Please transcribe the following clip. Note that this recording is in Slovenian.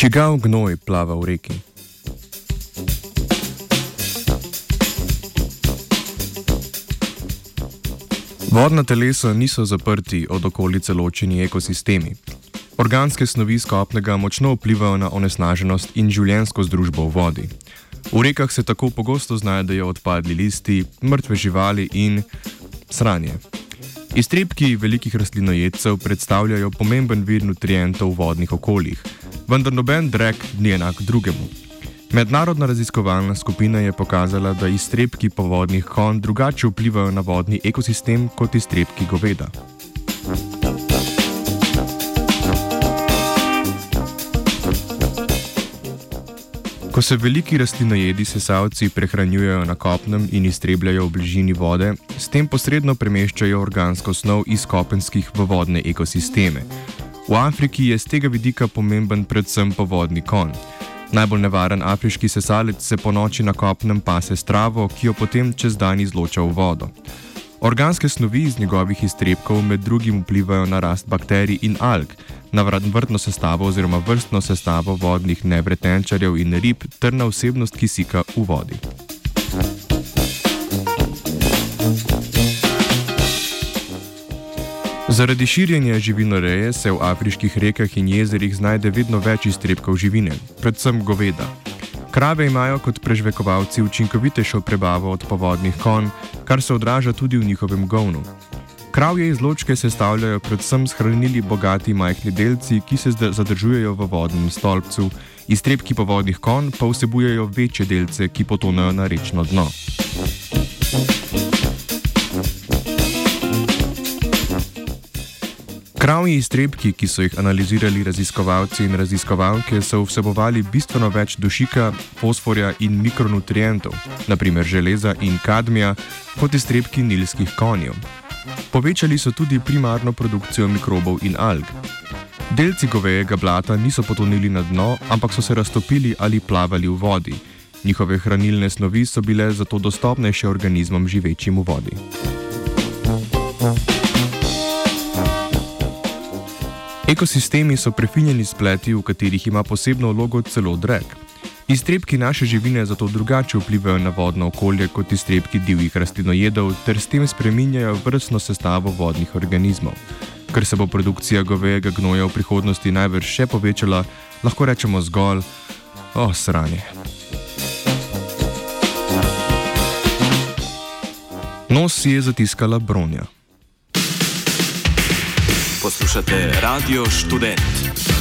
Čigav gnoj plava v reki? Vodna telesa niso zaprti od okolice ločeni ekosistemi. Organske snovi skopnega močno vplivajo na onesnaženost in življensko združbo v vodi. V rekah se tako pogosto znajdejo odpadli listi, mrtve živali in sranje. Iztrebki velikih rastlinojedcev predstavljajo pomemben vir nutrientov v vodnih okoljih, vendar noben drek ni enak drugemu. Mednarodna raziskovalna skupina je pokazala, da iztrebki povodnih kon drugače vplivajo na vodni ekosistem kot iztrebki goveda. Ko se veliki rastlinojedi sesalci prehranjujejo na kopnem in iztrebljajo v bližini vode, s tem posredno premeščajo organsko snov iz kopenskih v vodne ekosisteme. V Afriki je z tega vidika pomemben predvsem povodni kon. Najbolj nevaren afriški sesalec se po noči na kopnem pase s travo, ki jo potem čez dan izloča v vodo. Organske snovi iz njegovih iztrebkov med drugim vplivajo na rast bakterij in alg, na vrtno sestavo oziroma vrstno sestavo vodnih nevretenčarjev in rib ter na vsebnost kisika v vodi. Zaradi širjenja živinoreje se v afriških rekah in jezerih znajde vedno več iztrebkov živine, predvsem goveda. Krave imajo kot prežvekovalci učinkovitejšo prebavo od povodnih kon, kar se odraža tudi v njihovem govnu. Kravje izločke sestavljajo predvsem shranili bogati majhni delci, ki se zadržujejo v vodnem stolpcu, iztrebki povodnih kon pa vsebujejo večje delce, ki potonejo na rečno dno. Kravji iztrebki, ki so jih analizirali raziskovalci in raziskovalke, so vsebovali bistveno več dušika, fosforja in mikronutrientov, naprimer železa in kadmija, kot iztrebki nilskih konjev. Povečali so tudi primarno produkcijo mikrobov in alg. Delci govejega blata niso potonili na dno, ampak so se raztopili ali plavali v vodi. Njihove hranilne snovi so bile zato dostopnejše organizmom živečim v vodi. Ekosistemi so prefinjeni spleti, v katerih ima posebno vlogo celo drek. Iztrebki naše živine zato drugače vplivajo na vodno okolje kot iztrebki divjih rastlinojedov, ter s tem spreminjajo vrstno sestavo vodnih organizmov. Ker se bo produkcija govejega gnoja v prihodnosti najbrž še povečala, lahko rečemo zgolj: O, sranje. Nos si je zatiskala bronja. Poslušate Radio Student.